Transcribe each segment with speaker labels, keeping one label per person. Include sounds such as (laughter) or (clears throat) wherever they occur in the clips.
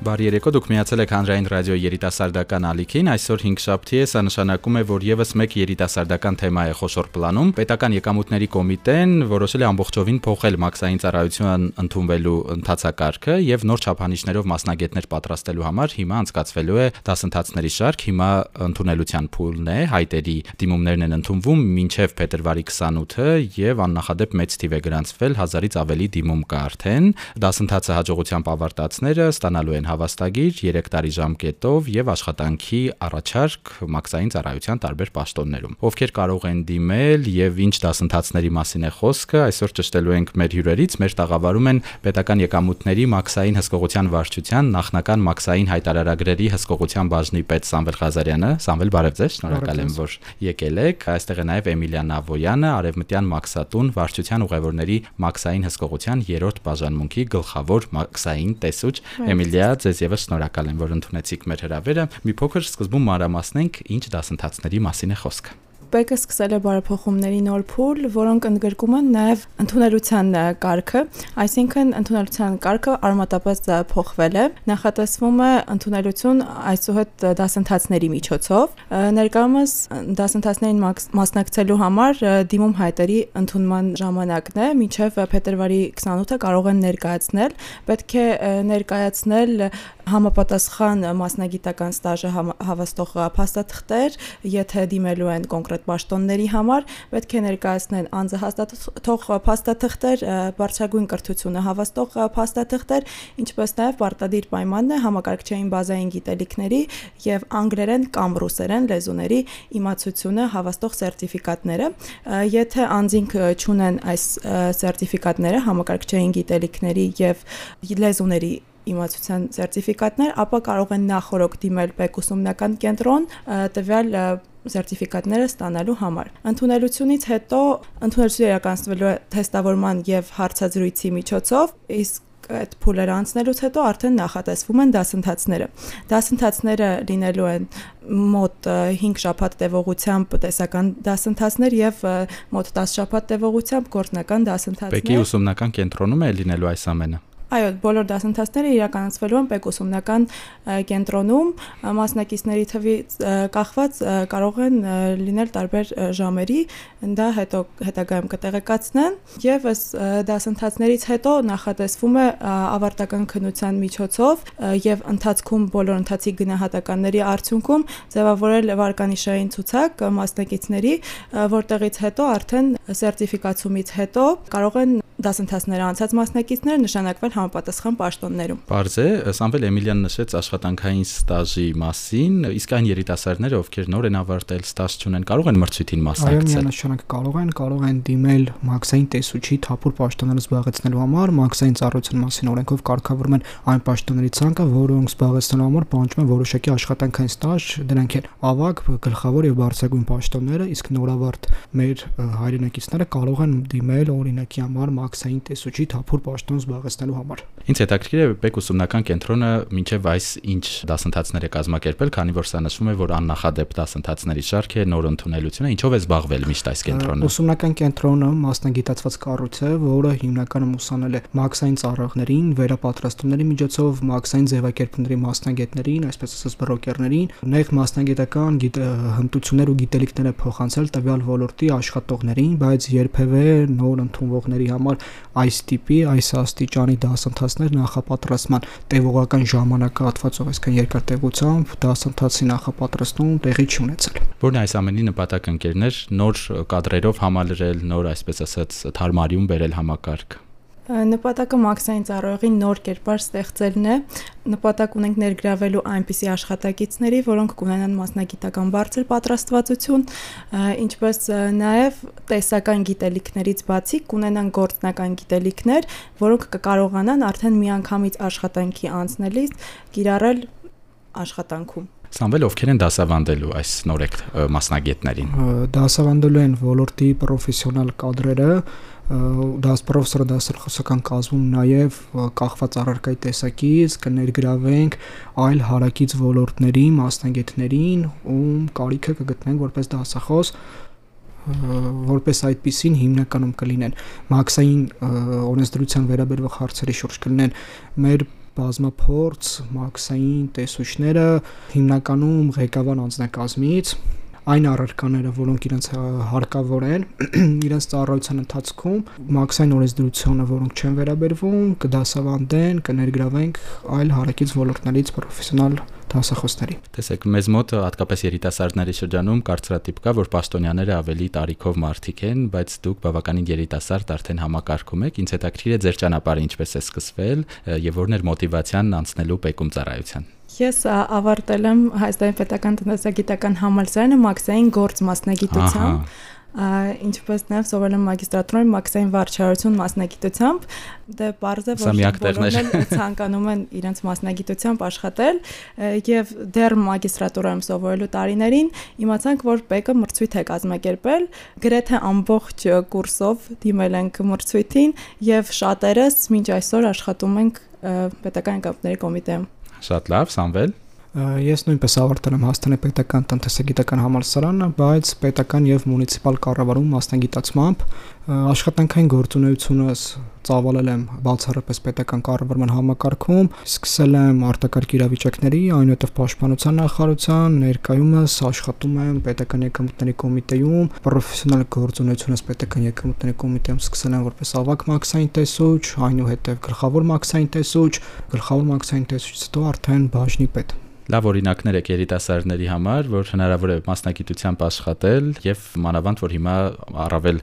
Speaker 1: Բարի երեկո, դուք միացել եք Հանրային ռադիոյի երիտասարդական ալիքին։ Այսօր 5 շաբթի է, սա նշանակում է, որ եւս մեկ երիտասարդական թեմա է խոշոր պլանում։ Պետական եկամուտների կոմիտեն որոշել է ամբողջովին փոխել մաքսային ծառայության ընդունվելու ընթացակարգը եւ նոր չափանիշներով մասնագետներ պատրաստելու համար հիմա անցկացվելու է դասընթացների շարք։ Հիմա ընդունելության փուլն է, հայտերի դիմումներն են ընդունվում մինչև փետրվարի 28-ը եւ աննախադեպ մեծ թիվ է գրանցվել 1000-ից ավելի դիմում կա արդեն։ Դասընթացը հաջողությամբ ավարտածները ստանալու են հավաստագիր 3 տարի ժամկետով եւ աշխատանքի առաջարկ մաքսային ծառայության տարբեր պաշտոններում։ Ովքեր կարող են դիմել եւ ինչ դասընթացների մասին է խոսքը, այսօր ճշտելու ենք մեր հյուրերից, մեր տաղավարում են պետական եկամուտների մաքսային հսկողության վարչության նախնական մաքսային հայտարարագրերի հսկողության բաժնի պետ Սամվել Ղազարյանը։ Սամվել, բարև ձեզ, շնորհակալ եմ, որ եկել եք։ Այստեղ է նաեւ Էմիլիան Ավոյանը, Արևմտյան մաքսատուն վարչության ուղևորների մաքսային հսկողության 3-րդ բաժանմունքի գլխավոր մաքսային տեսուչ Էմիլիա ձեզ եւս շնորհակալ եմ, որ ընդունեցիք մեր հրավերը։ Մի փոքր սկզբում մանրամասնենք ինչ դասընթացների մասին է խոսքը
Speaker 2: ՊԵԿ-ը սկսել է բարեփոխումների նոր փուլ, որոնք ընդգրկում են նաև ընդունելության կարգը, այսինքն ընդունելության կարգը արմատապես փոխվել է։ Նախատեսվում է ընդունելություն այսուհետ դասընթացների միջոցով։ Ներկայումս դասընթացներին մասնակցելու համար դիմում հայտերի ընդունման ժամանակն է, մինչև փետրվարի 28-ը կարող են ներկայացնել։ Պետք է ներկայացնել համապատասխան մասնագիտական ստաժը հավաստող փաստաթղթեր, եթե դիմելու են կոնկրետ պաշտոնների համար, պետք է ներկայացնեն անձը հաստատող փաստաթղթեր, բարձրագույն կրթությունը հավաստող փաստաթղթեր, ինչպես նաև պարտադիր պայմանն է համակարգչային բազային գիտելիքների եւ անգլերեն կամ ռուսերեն լեզուների իմացությունը հավաստող սերտիֆիկատները։ Եթե անձինք չունեն այս սերտիֆիկատները համակարգչային գիտելիքների եւ լեզուների իմացության սերտիֆիկատներ, ապա կարող են նախորոք դիմել ՊԵԿ ուսումնական կենտրոն տվյալ սերտիֆիկատները ստանալու համար։ Ընդունելությունից հետո ընդունելությունը իրականացվելու է թեստավորման եւ հարցազրույցի միջոցով, իսկ այդ փուլերը անցնելուց հետո արդեն նախատեսվում են դասընթացները։ Դասընթացները լինելու են մոտ 5 շաբաթ տևողությամբ տեսական դասընթացներ եւ մոտ 10 շաբաթ տևողությամբ գործնական դասընթացներ։
Speaker 1: Պեկի ուսումնական կենտրոնում է լինելու այս ամենը։
Speaker 2: Այո, բոլոր դասընթացները իրականացվելու են Պեկուսումնական կենտրոնում, մասնակիցների թվից կախված կարող են լինել տարբեր ժամերի, դա հետո հետագայում կտեղեկացնեն եւ ըս դասընթացներից հետո նախատեսվում է ավարտական քննության միջոցով եւ ընթացքում բոլոր ընթացիկ գնահատականների արդյունքում ձևավորել վարկանիշային ցուցակ մասնակիցների, որտեղից հետո արդեն սերտիֆիկացումից հետո կարող են դասընթացները անցած մասնակիցները նշանակվել համապատասխան պաշտոններում։
Speaker 1: Պարզ է, Սամվել Էմիլյան նշեց աշխատանքային ստաժի մասին, իսկ այն երիտասարդները, ովքեր նոր են ավարտել ստաժ չունեն, կարող են մրցույթին մասնակցել։
Speaker 3: Այո, միանշանակ կարող են, կարող են դիմել մաքսային տեսուչի թափուր պաշտոնները զբաղեցնելու համար, մաքսային ծառայության մասին օրենքով կարգավորում են այն պաշտոնների ցանկը, որոնք զբաղեցնելու համար պահանջում են որոշակի աշխատանքային ստաժ, դրանք են ավագ, գլխավոր եւ բարձրագույն պաշտոնները, իսկ նորավարտ մեր հայրենակիցները կարող են դիմել օրինակի համար մաքսային տեսուչի թափուր պաշտոն զբաղեցնելու համար։
Speaker 1: Ինչ հետաքրքիր է ՊԵԿ ուսումնական կենտրոնը մինչև այս ինչ դասընթացներ է կազմակերպել, քանի որ սա նշվում է, որ աննախադեպ դասընթացների շարք է, նոր ընդունելությունը, ինչով է զբաղվել միշտ այս կենտրոնը։
Speaker 3: Ուսումնական կենտրոնը մասնագիտացված կառույց է, որը հիմնականում ուսանել է մաքսային ծառայողներին, վերապատրաստումների միջոցով մաքսային ձևակերպների մասնագետներին, այսպես ասած բրոկերներին, նեղ մասնագիտական հմտություններ ու գիտելիքներ է փոխանցել տվյալ ոլորտի աշխատողներին, բայց երբևէ նոր ընդունվողների համար այս տիպի, այս աստիճանի դասընթացներ նախապատրաստման տևողական ժամանակահատվածով, այսինքն երկար տևությամբ դասընթացի նախապատրաստում տեղի չունեցել։
Speaker 1: Որն է այս ամենի նպատակը ընկերներ նոր կադրերով համալրել, նոր այսպես ասած թարմարիում բերել համակարգ։
Speaker 2: Նպատակը մաքսային ծառայողին նոր կերպար ստեղծելն է։ Նպատակ ունենք ներգրավելու այնպիսի աշխատակիցների, որոնք կունենան մասնագիտական բարձր պատրաստվածություն, ինչպես նաև տեսական գիտելիքներից բացի կունենան գործնական գիտելիքներ, որոնք կկարողանան արդեն միանգամից աշխատանքի անցնելիս կիրառել աշխատանքում։
Speaker 1: Սամվել ովքեր են դասավանդելու այս նորեկ մասնագետներին։
Speaker 3: Դասավանդելու են ոլորտի պրոֆեսիոնալ կադրերը, դաս պրոֆեսորը դասախոսական կազմում նաև կախված առարկայի տեսակից կներգրավենք այլ հարակից ոլորտների մասնագետներին, ում կարիքը կգտնենք որպես դասախոս որպես այդպեսին հիմնականում կլինեն մաքսային օրենսդրության վերաբերող հարցերի շուրջ կլինեն մեր բազմափորձ մաքսային տեսուչները հիմնականում ղեկավար անձնակազմից այն առարկաները, որոնք իրենց հարկավոր են (clears throat) իրենց ծառայության ընթացքում մաքսային օրենսդրությունը, որոնք չեն վերաբերվում, կդասավանդեն, կներգրավենք այլ հարակից ոլորտներից պրոֆեսիոնալ դասախոսների։
Speaker 1: Տեսեք, մեզ մոտ հատկապես երիտասարդների շրջանում կարծրատիպ կա, որ պաշտոնյաները ավելի տարիքով մարդիկ են, բայց դուք բավականին երիտասարդ արդեն համակարգում եք։ Ինչ հետաքրքիր է ձեր ճանապարհը ինչպես է սկսվել եւ որն էր մոտիվացիան անցնելու Պեկում ծառայության։
Speaker 2: Ես ավարտել եմ Հայաստանի պետական տնտեսագիտական համալսարանը մաքսային գործ մասնագիտությամբ ինչպես նաև սովորել եմ մագիստրատուրան մաքսային վարչարություն մասնագիտությամբ դե բարձր
Speaker 1: որ
Speaker 2: բոլորն (laughs) ցանկանում են իրենց մասնագիտությամբ աշխատել եւ դեռ մագիստրատուրայում սովորելու տարիներին իմացանք որ ՊԵԿ-ը մրցույթ է կազմակերպել գրեթե ամբողջ կուրսով դիմել ենք մրցույթին եւ շատերս մինչ այսօր աշխատում ենք պետական կապների կոմիտեում
Speaker 1: Շատ լավ, Սամվել։
Speaker 3: Ես նույնպես ավարտել եմ Հայաստանի պետական տնտեսագիտական համալսարանը, բայց պետական եւ մունիցիպալ կառավարում մասնագիտացմամբ աշխատանքային գործունեությունս ծավալել եմ բացառապես պետական կառավարման համակարգում, սկսել եմ արտակարգ իրավիճակների, այնուհետև պաշտպանության նախարարության, ներկայումս աշխատում եմ պետական եկամուտների կոմիտեում, պրոֆեսիոնալ գործունեությունս պետական եկամուտների կոմիտեում սկսել եմ որպես ավակ մաքսային տեսուչ, այնուհետև գլխավոր մաքսային տեսուչ, գլխավոր մաքսային տեսուչից հետո արդեն բաժնի պետ
Speaker 1: լավ օրինակներ եք երիտասարդների համար, որ հնարավոր է մասնագիտությամբ աշխատել եւ մանավանդ որ հիմա առավել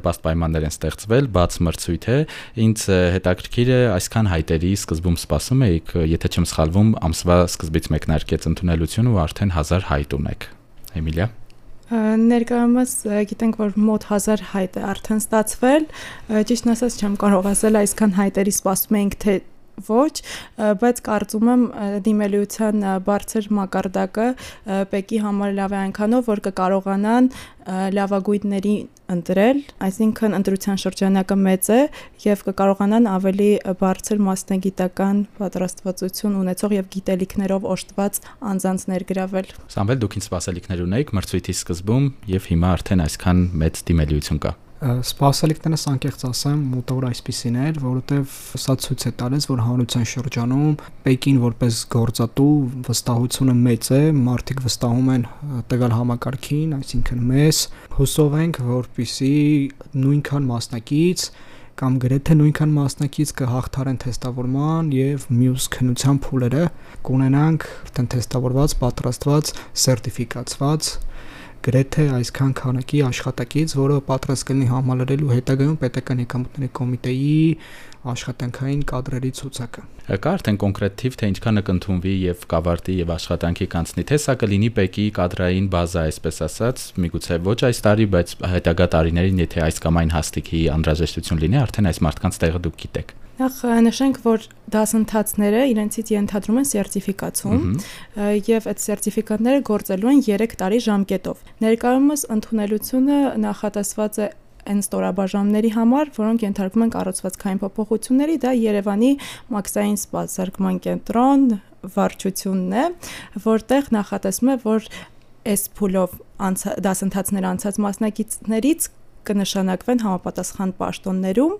Speaker 1: բարենպաստ պայմաններ են ստեղծվել, բաց մրցույթ է։ Ինձ հետաքրքիր է այսքան հայտերի սկզբում սպասում էիք, եթե չեմ սխալվում, ամսվա սկզբից մեկնարկեց ընդունելությունը ու արդեն 1000 հայտ ունեք։ Էմիլիա
Speaker 2: Ներկայումս գիտենք, որ մոտ 1000 հայտ է արդեն ստացվել։ Ճիշտն ասած չեմ կարող ասել այսքան հայտերի սպասում էինք, թե ոչ, բայց կարծում եմ դիմելիության բարձր մակարդակը Պեկի համար լավ է այնքանով, որ կկարողանան լավագույնների ընտրել, այսինքն ընտրության շրջանակը մեծ է եւ կկարողանան ավելի բարձր մասնագիտական պատրաստվածություն ունեցող եւ գիտելիքներով օժտված անձանց ներգրավել։
Speaker 1: Սամվել դուք ինձ սպասելիքներ ունեիք մրցույթի սկզբում եւ հիմա արդեն այսքան մեծ դիմելիություն կա
Speaker 3: սպասելիքներս անկեղծ ասեմ մոտավոր այսպեսին էր, որովհետև սա ցույց է տալիս, որ հանրության շրջանում Պեկին որպես գործատու վստահությունը մեծ է, մարդիկ վստահում են տվյալ համակարգին, այսինքն մեզ հուսով ենք, որպիսի նույնքան մասնակից կամ գրեթե նույնքան մասնակից կհաղթարեն թեստավորման եւ մյուս քննության փուլերը կունենանք թեստավորված, պատրաստված, սերտիֆիկացված գրեթե այսքան քանակի աշխատակից, որը պատրաստ կլինի համալրելու հետագայում պետական եկամուտների կոմիտեի աշխատանքային կադրերի ցուցակը։
Speaker 1: Կա արդեն կոնկրետ թիվ, թե ինչքանը կընդունվի եւ կավարտի եւ աշխատանքի կանցնի, թե սա կլինի ՊԵԿ-ի կադրային բազա, այսպես ասած, միգուցե ոչ այս տարի, բայց հետագա տարիներին, եթե այս կամ այն հաստիկի անհրաժեշտություն լինի, արդեն այս մարդկանց տեղը դուք գիտեք։
Speaker 2: Նախ նշենք, որ դասընթացները իրենցից ենթադրում են սերտիֆիկացում եւ այդ սերտիֆիկատները գործելու են 3 տարի ժամկետով։ Ներկայումս ընդունելությունը նախատեսված է այն ստորաբաժանումների համար, որոնք ենթարկվում են կառուցվածքային փոփոխությունների, դա Երևանի մաքսային սպասարկման կենտրոն վարչությունն է, որտեղ նախատեսվում է, որ այս փուլով դասընթացներ անցած մասնակիցներից կնշանակվեն համապատասխան պաշտոններում,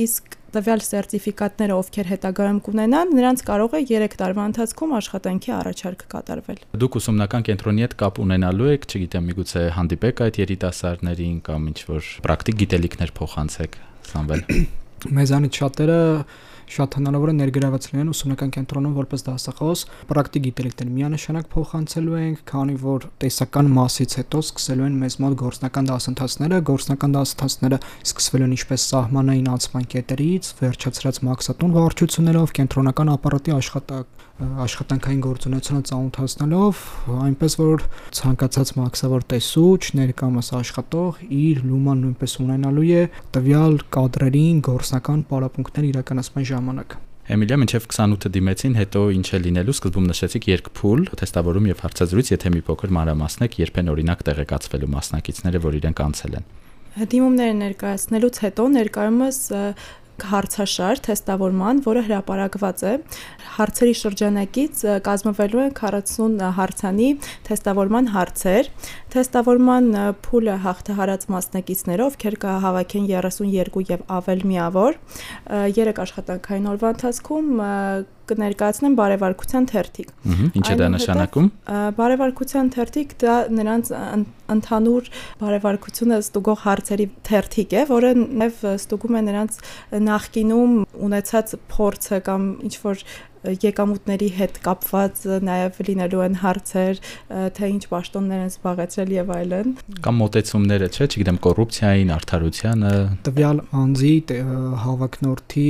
Speaker 2: իսկ տվյալ սերտիֆիկատները ովքեր հետագայում կունենան, նրանց կարող է 3 տարվա ընթացքում աշխատանքի առաջարկ կատարվել։
Speaker 1: Դուք ուսումնական կենտրոնի հետ կապ ունենալու եք, չգիտեմ, միգուցե հանդիպեք այդ երիտասարդներին կամ ինչ որ պրակտիկ գիտելիքներ փոխանցեք, Սամվել։ (clears throat)
Speaker 3: Մեզանից շատերը շատ հնարավոր է ներգրաված լինեն ուսումնական կենտրոնում որպես դասախոս, պրակտիկ գիտելիքներ միանշանակ փոխանցելու ենք, քանի որ տեսական մասից հետո սկսելու են մեզ մոտ գործնական դասընթացները, գործնական դասընթացները սկսվելու են ինչպես սահմանային անցման կետերից, վերջացրած մաքսատուն վարչություններով, կենտրոնական ապարատի աշխատակ աշխատանքային գործունեությունը ծանոթացնելով, այնպես որ ցանկացած մաքսավոր տեսուչ ներկամս աշխատող իր լուման նույնպես ունենալու է տվյալ կադրերին գործնական պարապմունքներ իրականացման ժամանակ։
Speaker 1: Էմիլիա մինչև 28-ը դիմեցին, հետո ինչ է լինելու, սկզբում նշեցիք երկփուլ, թեստավորում եւ հարցազրույց, եթե մի փոքր մանրամասնեք, երբեն օրինակ տեղեկացվելու մասնակիցները, որ իրենք անցել են։
Speaker 2: Դիմումները ներկայացնելուց հետո ներկայումս հարցաշար թեստավորման, որը հրապարակված է. հարցերի շրջանակից կազմվելու են 40 հարցանի թեստավորման հարցեր։ Թեստավորման փուլը հաղթահարած մասնակիցներով ովքեր կհավաքեն 32 եւ ավել միավոր 3 աշխատանքային օրվա ընթացքում կներկայացնեն բարևարկության թերթիկ։
Speaker 1: Ինչ է դա նշանակում։
Speaker 2: Բարևարկության թերթիկ դա նրանց ընդհանուր բարևարկությունը ստուգող հարցերի թերթիկ է, որը նաև ստուգում է նրանց նախկինում ունեցած փորձը կամ ինչ որ եկամուտների հետ կապված նաև լինելու են հարցեր, թե ինչ պաշտոններ են զբաղեցրել եւ այլն։
Speaker 1: Կամ մոտեցումները, չէ, չգիտեմ, կոռուպցիային, արդարությանը։
Speaker 3: Տվյալ անձի հավակնորդի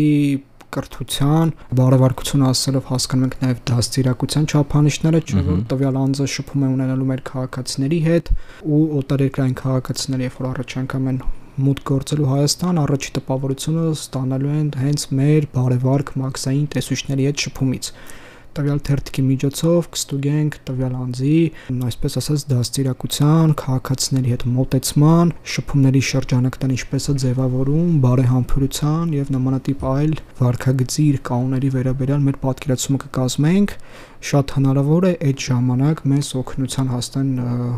Speaker 3: կրթության, բարևարկություն ասելով հասկանում ենք նաև դաստիարակության չափանիշները, չէ՞ որ տվյալ անձը շփում է ունենալու մեր քաղաքացիների հետ ու օտարերկրային քաղաքացիների, երբ որ առաջ անգամ են մուտք գործելու Հայաստան, առաջի տպավորությունը ստանալու են հենց մեր բարևարք մաքսային տեսուչների հետ շփումից տվյալ թերթիկի միջոցով կստուգենք տվյալ անձի, այսպես ասած, դաստիարակության, քաղաքացիների հետ մոտեցման, շփումների շրջանակներն ինչպես է ձևավորում, բարեհամբերության եւ նմանատիպ այլ վարքագծի իր կանոնների վերաբերյալ մեր պատկերացումը կկազմենք շատ հնարավոր է այդ ժամանակ մեզ օգնության հասնեն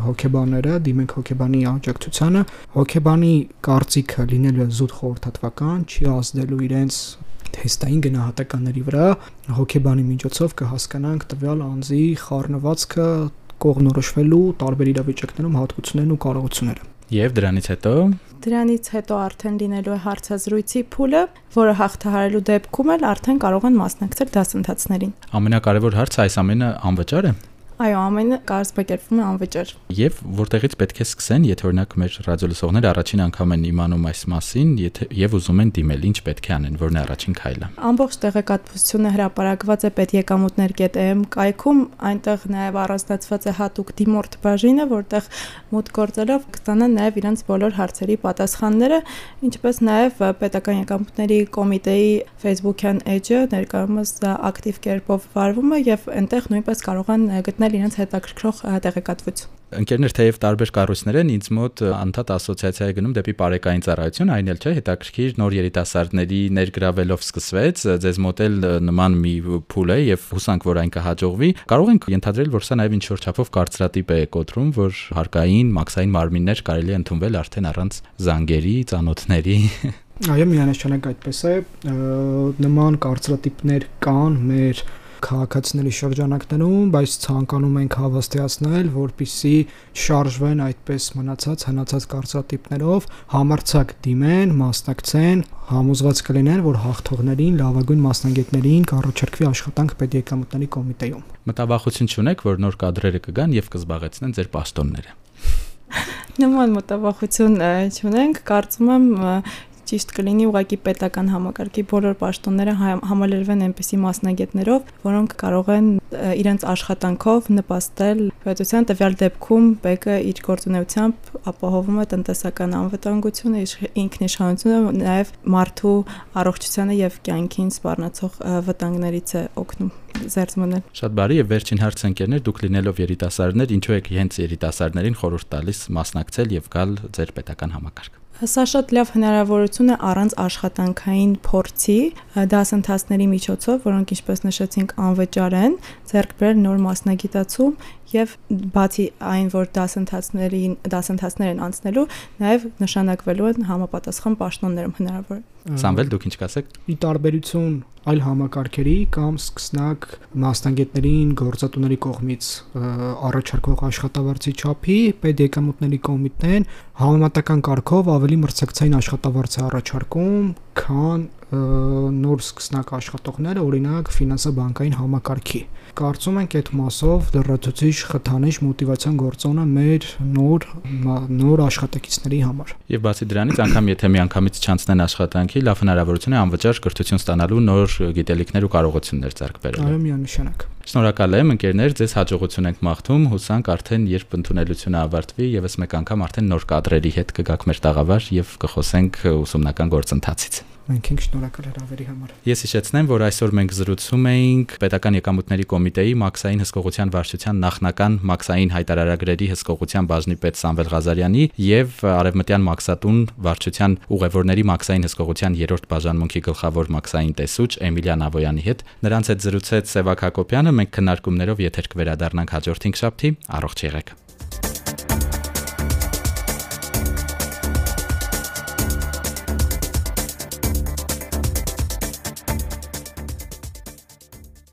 Speaker 3: հոկեբանները, դիմենք հոկեբանի աջակցությանը։ Հոկեբանի կարծիքը լինելու զուտ խորհրդատվական, չի ազդելու իրենց թեստային գնահատականների վրա հոգեբանի միջոցով կհասկանանք տվյալ անձի խառնվածքը կողնորոշվելու տարբեր իրավիճակներում հատկություններն ու կարողությունները։
Speaker 1: Եվ դրանից հետո
Speaker 2: դրանից հետո արդեն լինելու է հարցազրույցի փուլը, որը հաղթահարելու դեպքում էլ արդեն կարող են մասնակցել դասընթացներին։
Speaker 1: Ամենակարևոր հարցը այս ամենը անվճար է։
Speaker 2: Այո, ամենը կազմակերպվում է անվճար։
Speaker 1: Եվ որտեղից պետք է սկսեն, եթե օրինակ մեր ռադիոլսողները առաջին անգամ են իմանում այս մասին, եթե եւ ուզում են դիմել, ինչ պետք է անեն, որն է առաջին քայլը։
Speaker 2: Ամբողջ տեղեկատվությունը հրապարակված է պետեկամուտներ.am կայքում, այնտեղ նաեւ առանձնացված է հատուկ դիմորդ բաժինը, որտեղ մուտք գործելով կստանան նաեւ իրենց բոլոր հարցերի պատասխանները, ինչպես նաեւ պետական եկամուտների կոմիտեի Facebook-յան էջը ներկայումս ակտիվ կերպով վարվում է եւ այնտեղ նույնպես կարող են գտնել ստանալ իրենց հետաքրքրող տեղեկատվություն։
Speaker 1: Ընկերներ թեև տարբեր կառույցներ են, ինձ մոտ անդադ ասոցիացիա է գնում դեպի բարեկային ծառայություն, այն էլ չէ, հետաքրքիր նոր երիտասարդների ներգրավելով սկսվեց, ձեզ մոտ էլ նման մի փուլ է եւ հուսանք, որ այն կհաջողվի։ Կարող ենք ենթադրել, որ սա նաեւ ինչ որ չափով կարծրատիպ է կոտրում, որ հարկային, մաքսային մարմիններ կարելի է ընդունվել արդեն առանց զանգերի, ծանոթների
Speaker 3: Այո, միանշանակ այդպես է։ Նման կարծրատիպներ կան մեր քաղաքացիների շրջանակներում, բայց ցանկանում ենք հավաստիացնել, որpիսի շարժվեն այդպես մնացած հնացած կարծրատիպներով, համարցակ դիմեն, մասնակցեն, համոզված կլինեն, որ հաղթողներին, լավագույն մասնագետներին կառաջարկվի աշխատանք պետեկամուտների կոմիտեում։
Speaker 1: Մտավախություն չունեք, որ նոր կադրերը կգան եւ կզբաղեցնեն ձեր պաշտոնները։
Speaker 2: Նման մտավախություն չունենք, կարծում եմ ճիշտ կլինի ուղղակի պետական համակարգի բոլոր պաշտոնները համալրվեն այնպիսի մասնագետներով, որոնք կարող են իրենց աշխատանքով նպաստել պետության տվյալ դեպքում ՊԿ իր գործունեությամբ ապահովում է տնտեսական անվտանգությունը, ինքնիշխանությունը, նաև մարդու առողջությանը եւ կյանքին սպառնացող վտանգներից է օգնում զերծ մնել։
Speaker 1: Շատ բարի եւ վերջին հարցը ընկերներ, դուք լինելով երիտասարդներ, ինչու եք հենց երիտասարդներին խորհուրդ տալիս մասնակցել եւ գալ ձեր պետական համակարգ։
Speaker 2: Սա շատ լավ հնարավորություն է առանց աշխատանքային փորձի դասընթացների միջոցով, որոնք ինչպես նշեցինք անվճար են, ձեռք բերել նոր մասնագիտացում եւ բացի այն, որ դասընթացներին դասընթացներ են անցնելու, նաեւ նշանակվելու են համապատասխան պաշտոններում հնարավոր։
Speaker 1: Սամվել դուք ինչ կասեք։
Speaker 3: Ի տարբերություն այլ համակարգերի կամ սկսնակ մասնագետներին գործատուների կողմից առաջարկող աշխատավարձի չափի պետեկամուտների կոմիտեն համեմատական կարգով ավելի մրցակցային աշխատավարձ է առաջարկում, քան նոր սկսնակ աշխատողները, օրինակ ֆինանսա-բանկային համակարգի։ Կարծում ենք այդ մասով լրացուցիչ խթանիչ մոտիվացիոն գործոնը մեր նոր նոր աշխատակիցների համար։
Speaker 1: Եվ բացի դրանից, անգամ եթե մի անգամից չանցնեն աշխատանքի, լավ հնարավորություն է անվճար կրթություն ստանալու նոր գիտելիքներ ու կարողություններ ձեռք բերելու։
Speaker 3: Այո, միանշանակ։
Speaker 1: Շնորհակալ եմ ընկերներ, ձեզ հաջողություն ենք մաղթում։ Հուսանք արդեն երբ ընդունելությունը ավարտվի, եւս մեկ անգամ արդեն նոր կադրերի հետ կգաք մեր տաղավար եւ կխոսենք ուսումնական գործընթացից։
Speaker 3: Մենք ենք շնորհակալ հրավերի համար։
Speaker 1: Ես հիշեցնեմ, որ այսօր մենք զրուցում էինք Պետական եկամուտների կոմիտեի Մաքսային հսկողության վարչության նախնական Մաքսային հայտարարագրերի հսկողության բաժնի պետ Սամվել Ղազարյանի եւ Արևմտյան Մաքսատուն վարչության ուղևորների Մաքսային հսկողության 3-րդ բաժանմունքի գլխավոր Մաքսային տեսուչ Էմիլիան Ավոյանի հետ։ Նրանց հետ զրուցեց Սևակ Հակոբյանը, մենք քննարկումներով եթեր կվերադառնանք հաջորդ 5 շաբթի։ Առողջ եղեք։